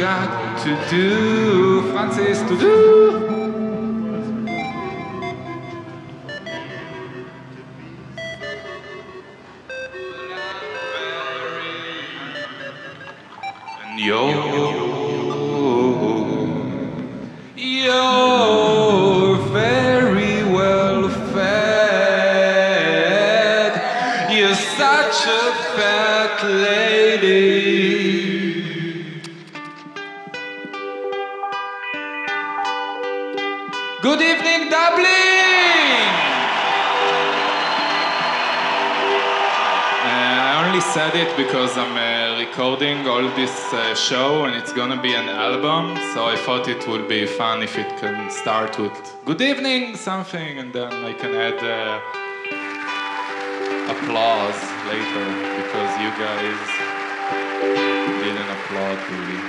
got to do, Francis, to do. Uh, show and it's gonna be an album, so I thought it would be fun if it can start with good evening something and then I can add uh, applause later because you guys didn't applaud really.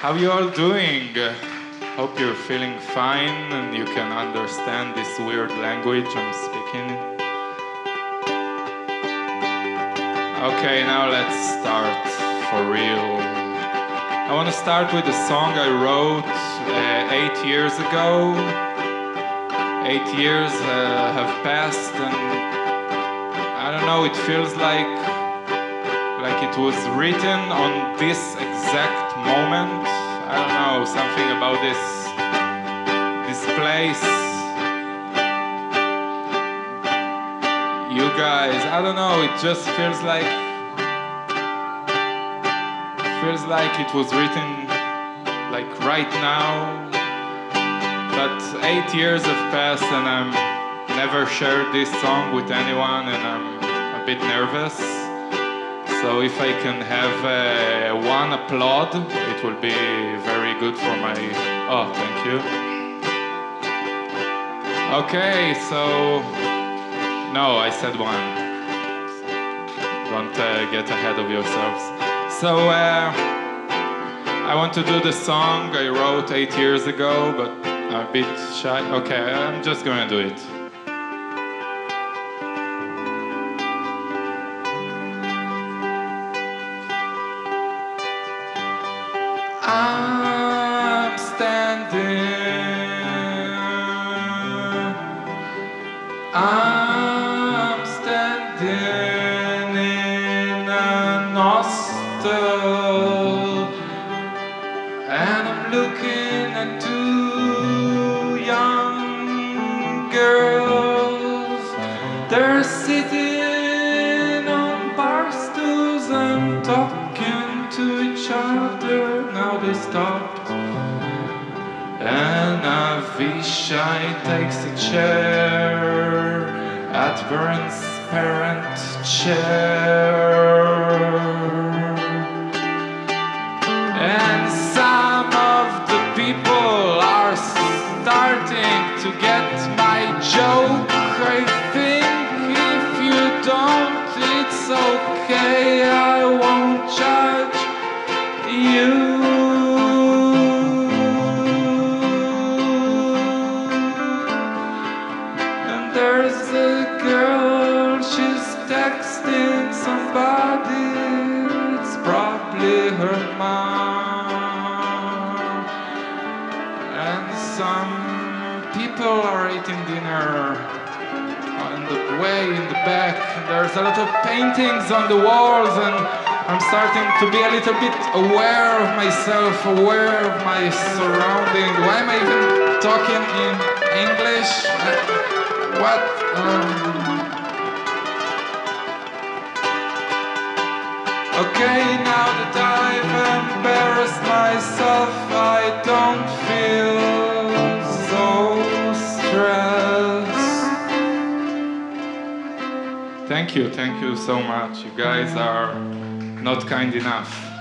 How you all doing? Hope you're feeling fine and you can understand this weird language I'm speaking. Okay, now let's start for real. I want to start with a song I wrote uh, eight years ago. Eight years uh, have passed, and I don't know, it feels like like it was written on this exact moment. I don't know, something about this this place. You guys, I don't know, it just feels like feels like it was written like right now. But eight years have passed and I'm never shared this song with anyone and I'm a bit nervous. So if I can have uh, one applaud, it will be very good for my. Oh, thank you. Okay, so no, I said one. Don't uh, get ahead of yourselves. So uh, I want to do the song I wrote eight years ago, but I'm a bit shy. Okay, I'm just gonna do it. Avishai takes a chair at Vern's parent chair. A lot of paintings on the walls, and I'm starting to be a little bit aware of myself, aware of my surrounding. Why am I even talking in English? What? Um, Okay, now that I've embarrassed myself, I don't feel so stressed. Thank you, thank you so much. You guys are not kind enough.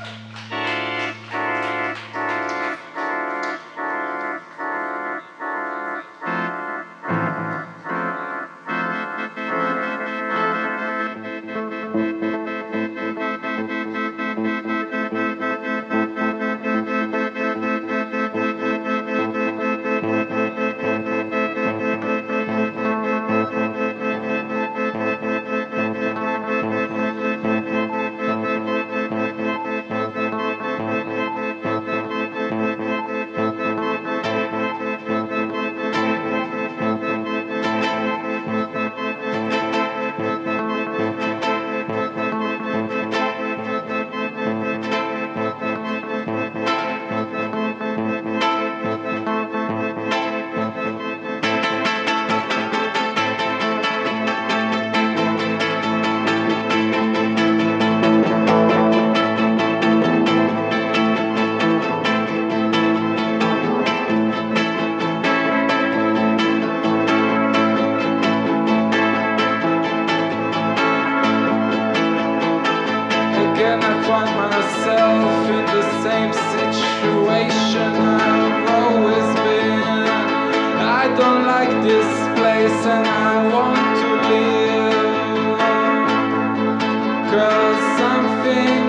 something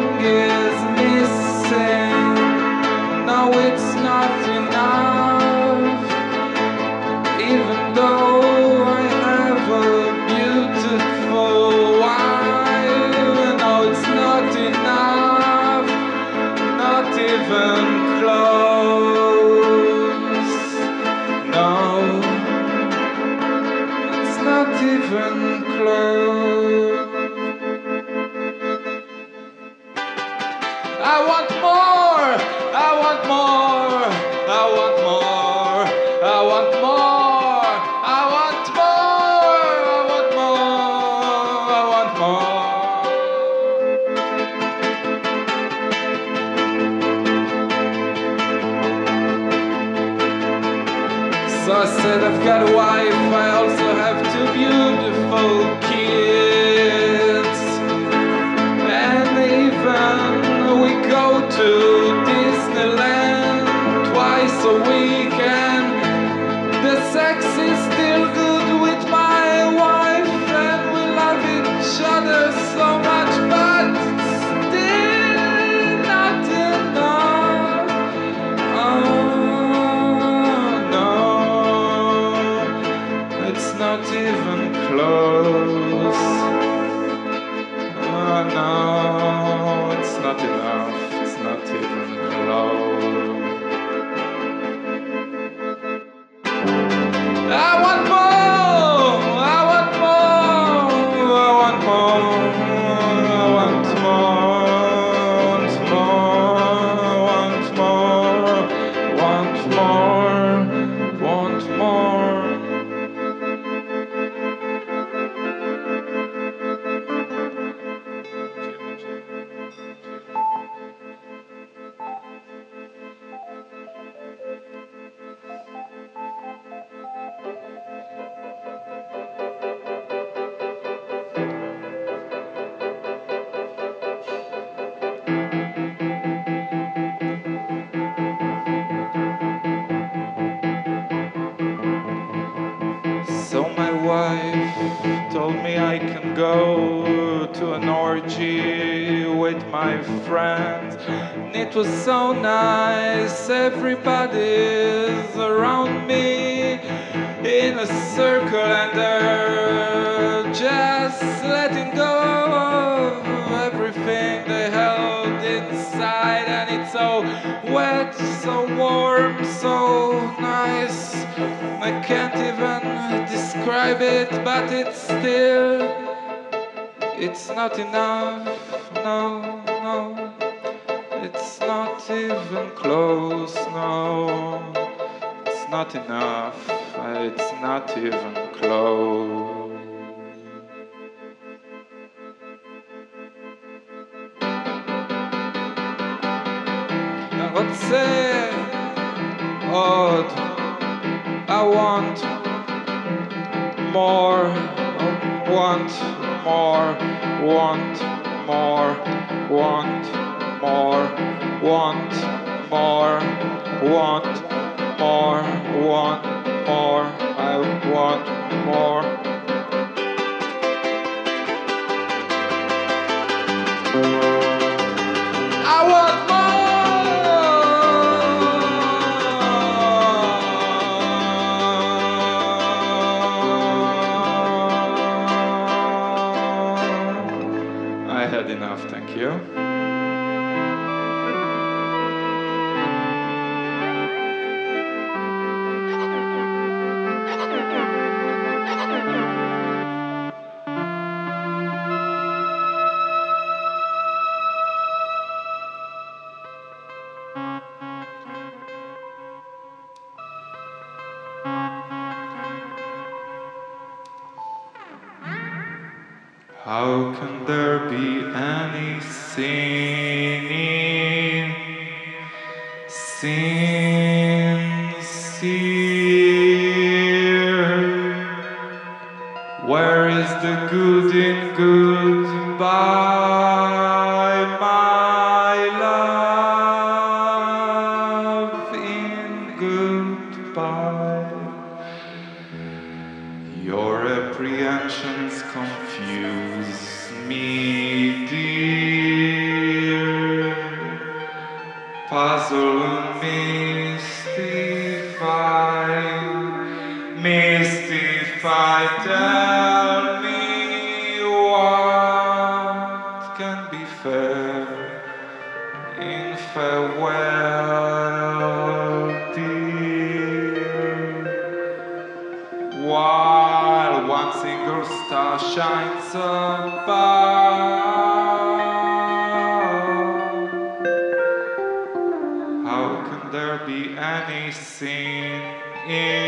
my friends. It was so nice, everybody's around me in a circle and they're just letting go of everything they held inside. And it's so wet, so warm, so nice. I can't even describe it, but it's still it's not enough, no now. It's not even close now. It's not enough. It's not even close. רוצה עוד I want more want more want more, want more, want more, want more, want more, I want more. Thank you. Puzzle and mystify, mystify. Tell me what can be fair in farewell, dear. While one single star shines above, sin in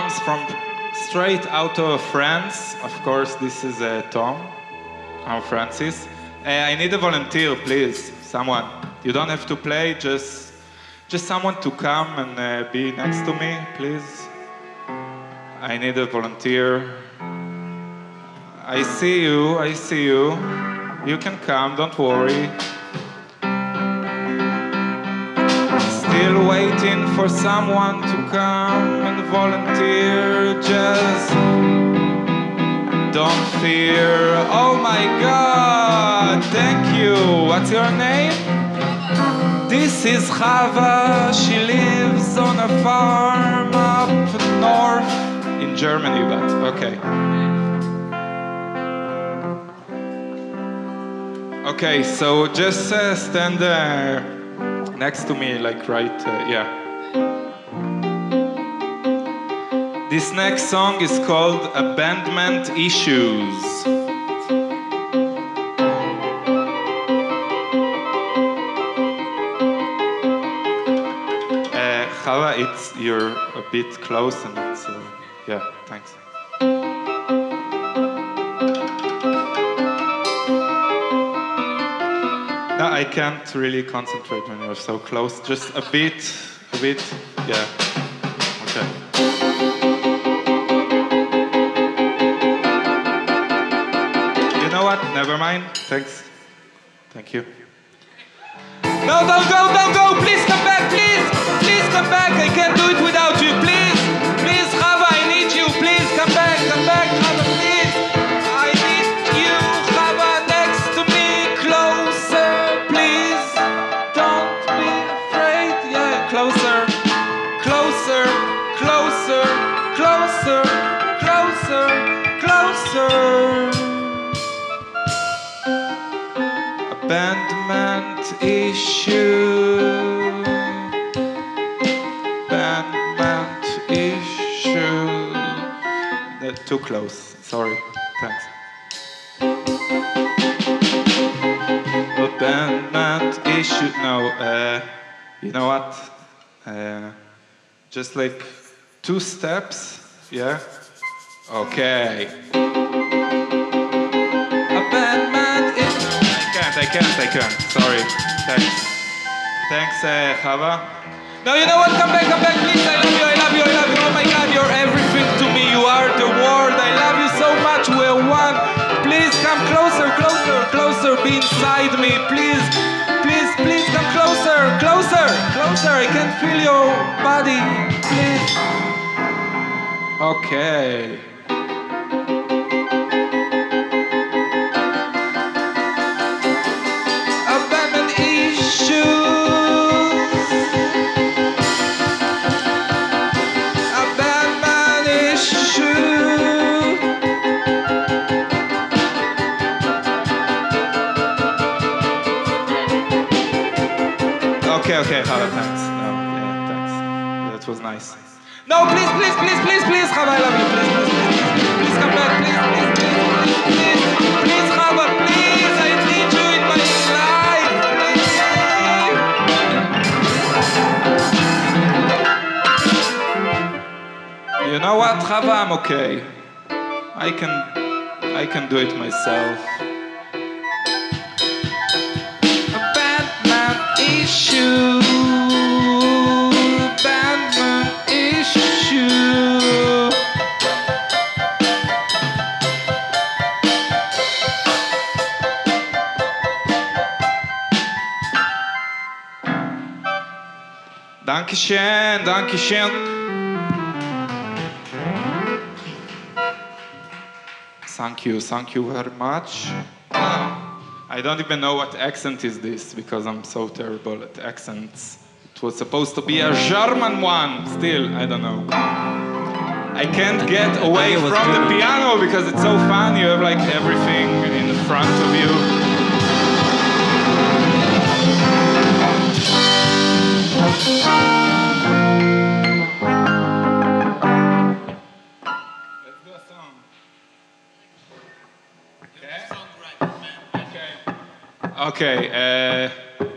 drums from straight out of France. Of course, this is uh, Tom. I'm Francis. Uh, I need a volunteer, please. Someone. You don't have to play. Just, just someone to come and uh, be next to me, please. I need a volunteer. I see you. I see you. You can come. Don't worry. Still waiting for someone to come and volunteer. Just don't fear. Oh my god, thank you. What's your name? This is Chava. She lives on a farm up north in Germany, but okay. Okay, so just uh, stand uh, next to me, like right, uh, yeah. This next song is called Abandonment Issues. Uh, it's you're a bit close and it's uh, yeah, thanks. I can't really concentrate when you're so close. Just a bit, a bit, yeah. Okay. You know what? Never mind. Thanks. Thank you. No, don't go, don't go! Please! Abandonment issue. Abandonment issue. Too close. Sorry. Thanks. Abandonment issue. No. Uh, you know what? Uh, just like two steps. Yeah. Okay. Abandonment issue. I can't. I can't. I can't. Sorry. Thanks. Thanks, uh, Chava. No, you know what? Come back, come back, please. I love you, I love you, I love you. Oh my God, you're everything to me. You are the world. I love you so much. We're one. Please come closer, closer, closer. Be inside me, please. Please, please come closer, closer, closer. I can feel your body. Please. Okay. Okay, okay, oh, Chava, thanks. No, yeah, thanks. That was nice. No, please, please, please, please, please, Chava, I love you. Please, please, please, please, please come back. Please, please, please, please, please, please, Chava, please. I need you in my life. Please. You know what, Chava? I'm okay. I can, I can do it myself. Issue. Batman issue. Dankeschön, Dankeschön. Thank you, thank you very much. Ah. I don't even know what accent is this because I'm so terrible at accents. It was supposed to be a German one, still, I don't know. I can't get away from the piano because it's so fun. You have like everything in front of you. Okay. Uh,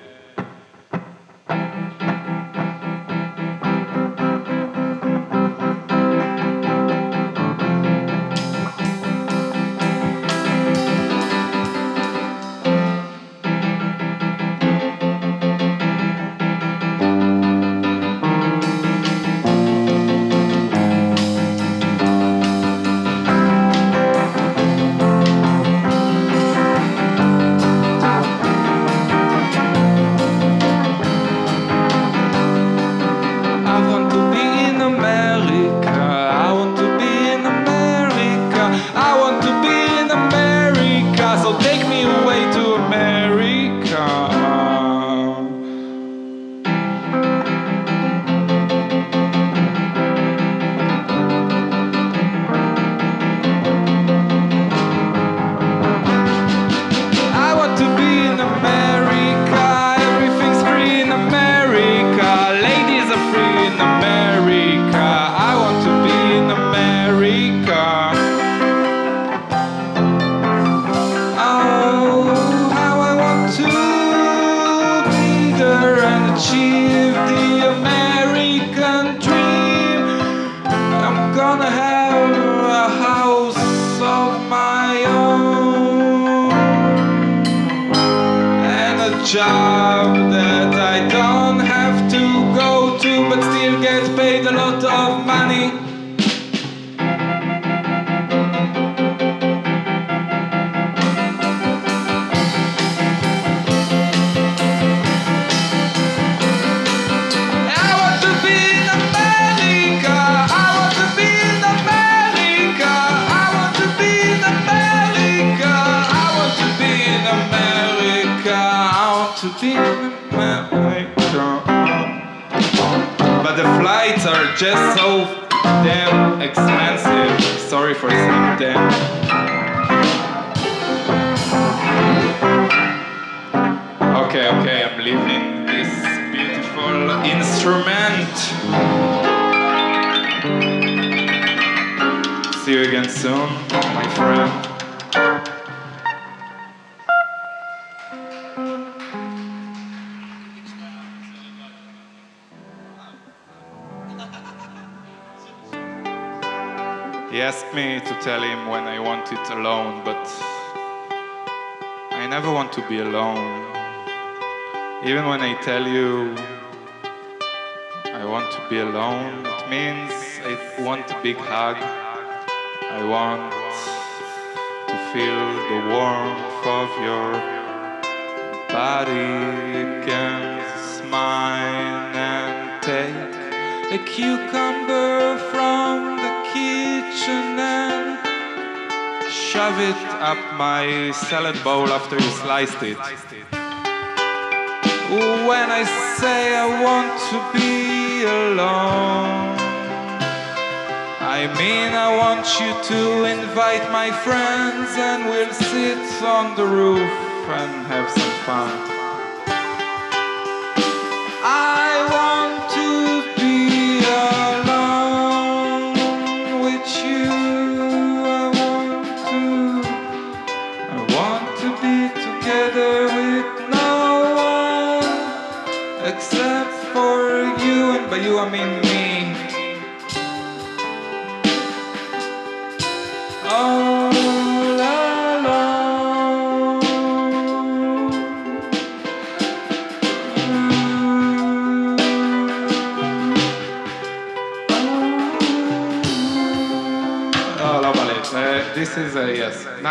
just so damn expensive. Sorry for saying damn. Okay, okay, I'm leaving this beautiful instrument. See you again soon, my friend. Asked me to tell him when I want it alone, but I never want to be alone. Even when I tell you I want to be alone, it means I want a big hug. I want to feel the warmth of your body against mine and take a cucumber from the kitchen and shove it up my salad bowl after you sliced it. When I say I want to be alone, I mean I want you to invite my friends and we'll sit on the roof and have some fun. I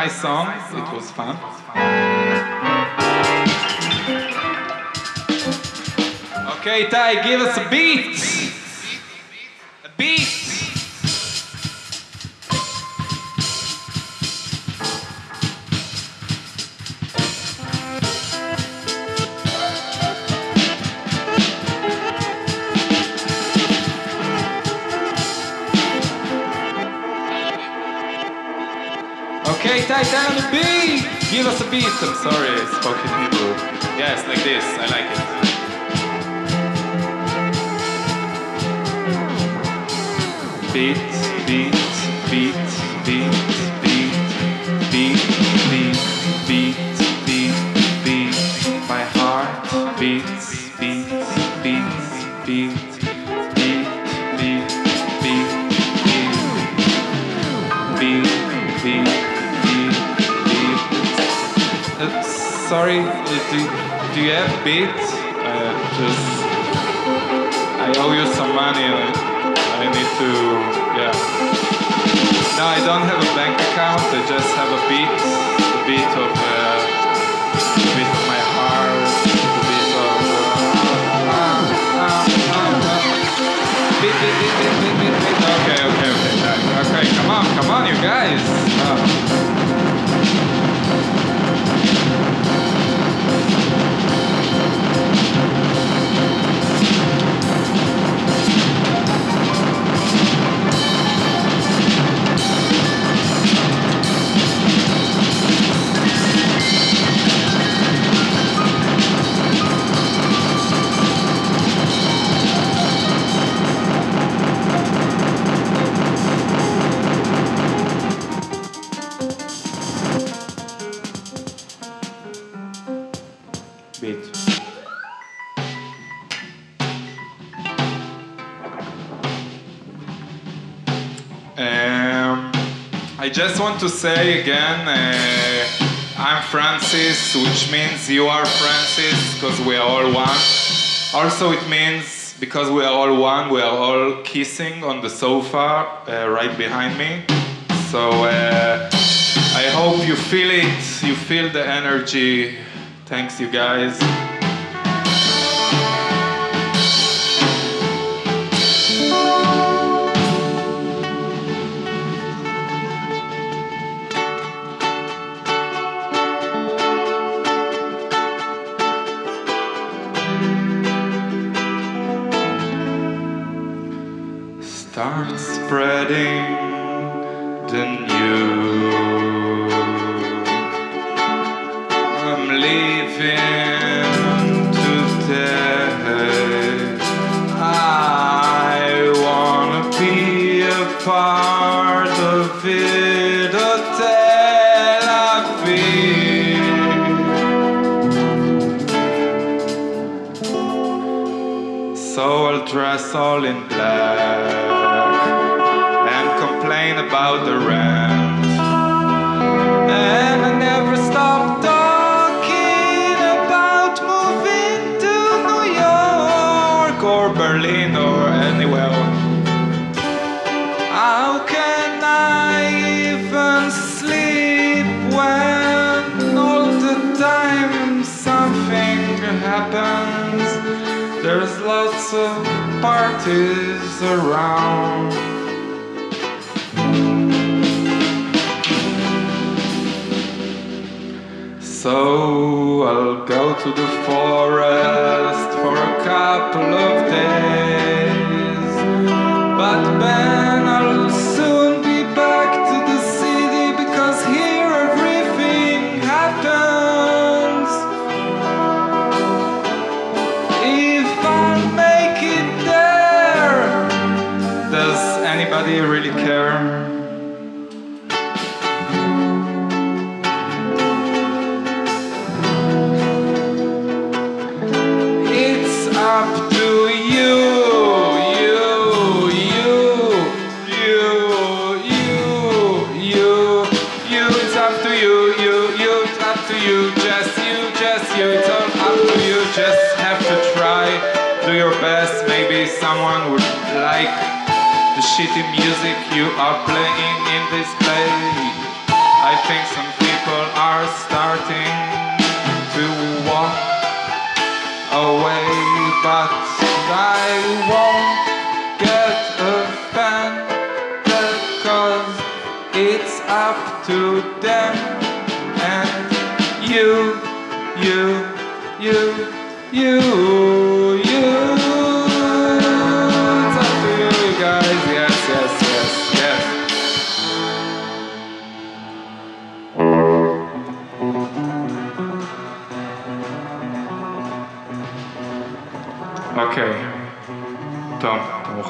nice song. It was fun. Okay, Ty, give us a beat. I'm sorry, have beat? Uh, just, I owe you some money. I, need to, yeah. No, I don't have a bank account. I just have a beat, a beat of, uh, a beat of my heart, a beat of. Uh, ah, ah, ah, ah. Beat, beat, beat, beat, beat, beat. Okay, okay, okay. uh, Okay, come on, come on, you guys. Just want to say again, uh, I'm Francis, which means you are Francis, because we are all one. Also, it means because we are all one, we are all kissing on the sofa uh, right behind me. So uh, I hope you feel it, you feel the energy. Thanks, you guys. Spreading the news. I'm leaving today. I wanna be a part of it. A Tel Aviv. So I'll dress all in black complain about the rent. And I never stop talking about moving to New York or Berlin or anywhere. How can I even sleep when all the time something happens? There's lots of parties around. So I'll go to the forest for a couple of days. Shitty music you are playing in this place.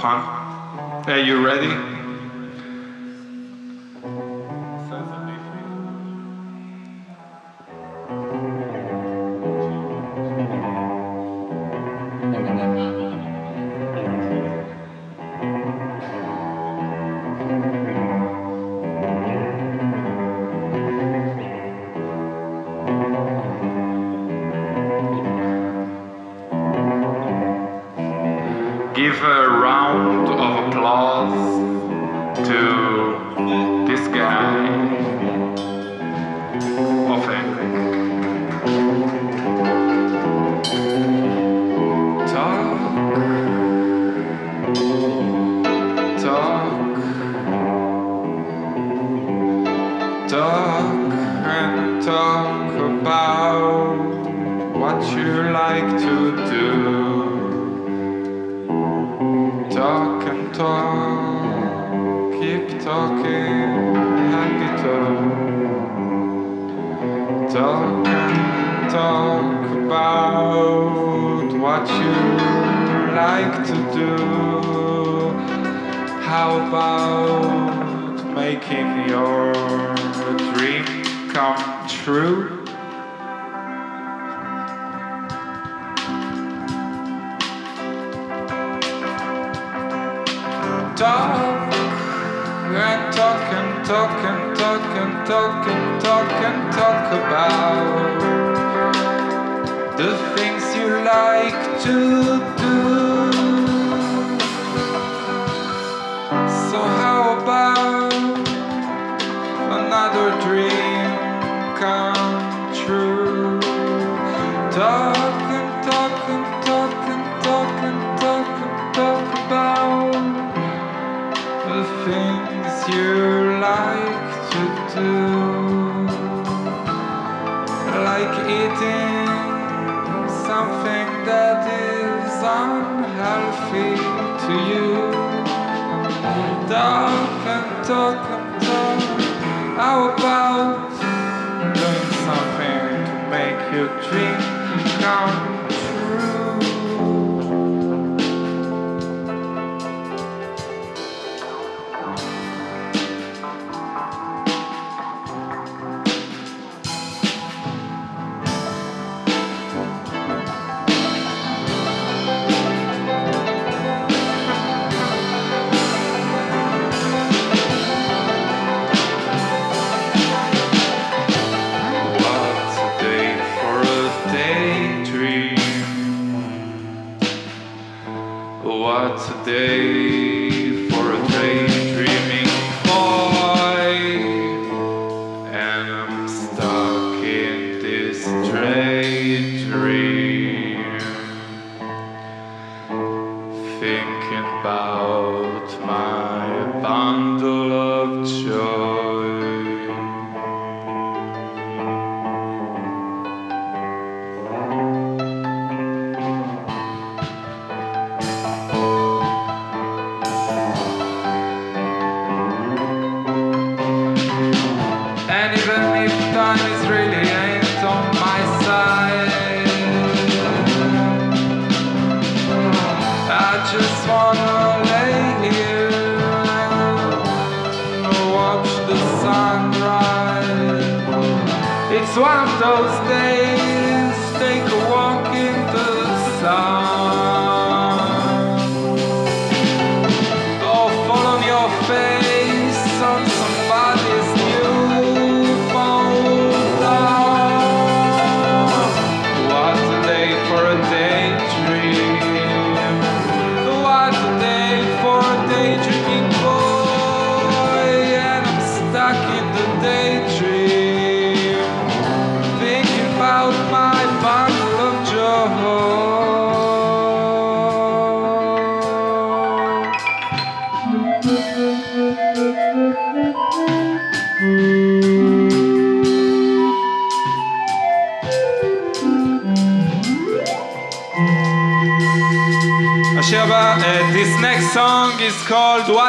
huh? Are you ready? And talk and talk and talk and talk and talk and talk about the things you like to do. So how about another dream your dream come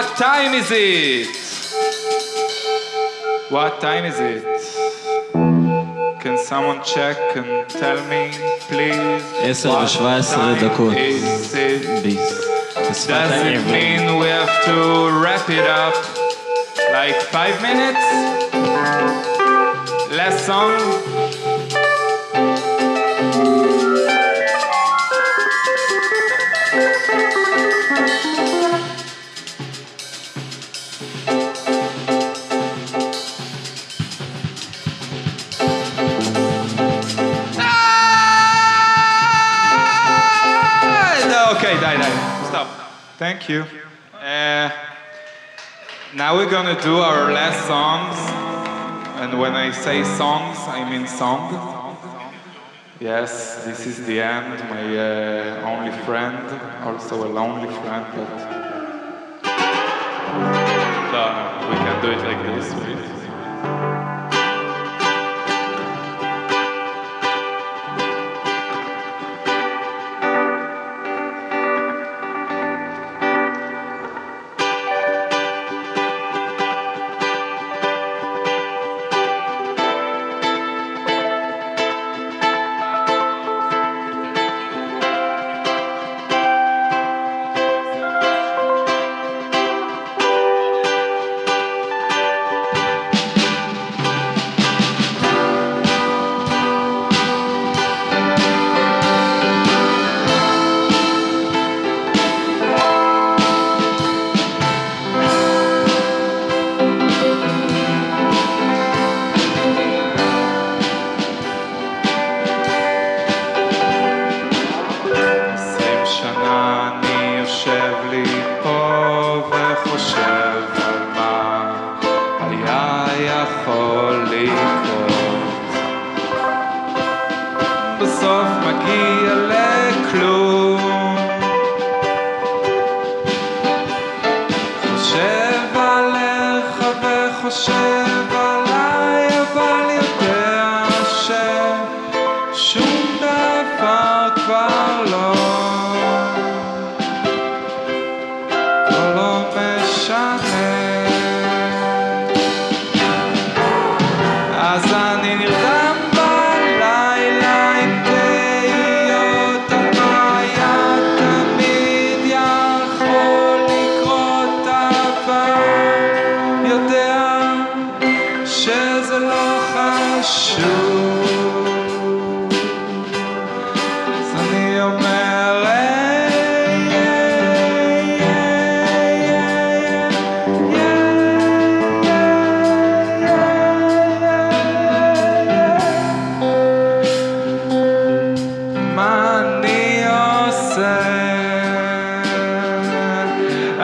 What Time Is It? What time is it? Can someone check and tell me, please? עשר What ושבע-עשרה time דקות. is it? ביס. בשפת Does it העברית. mean we have to wrap it up like five minutes? Last song? Okay, die, die. Stop. Thank you. Uh, now we're gonna do our last songs. And when I say songs, I mean song. Yes, this is the end. My uh, only friend, also a lonely friend, but. No, we can do it like this, right?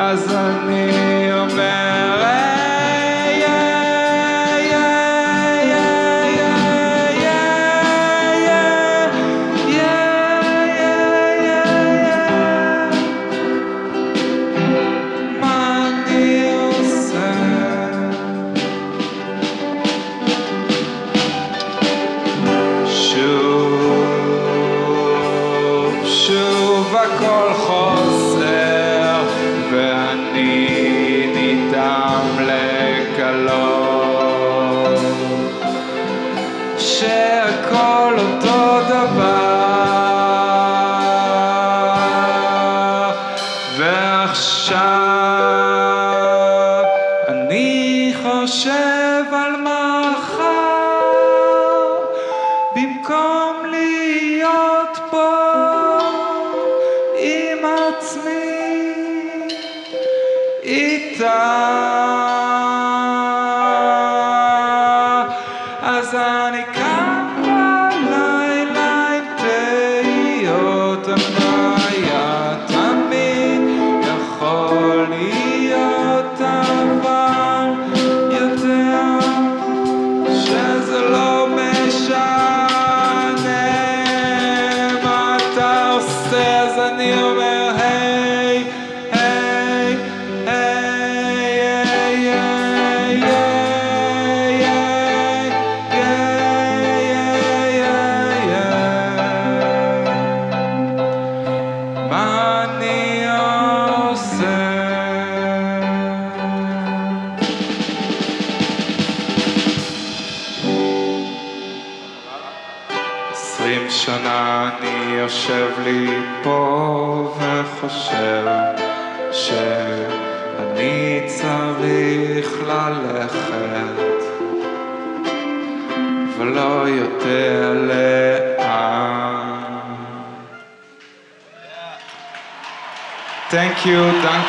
casa nele.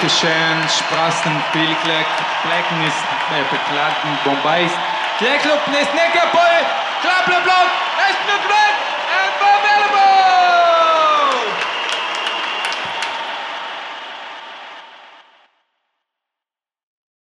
Dankeschön. Sprassen, Pilklek, Blecken ist, äh, beklagten, Bombay ist. Der Club ist Neckarpol, Klappleblog, Estenblog!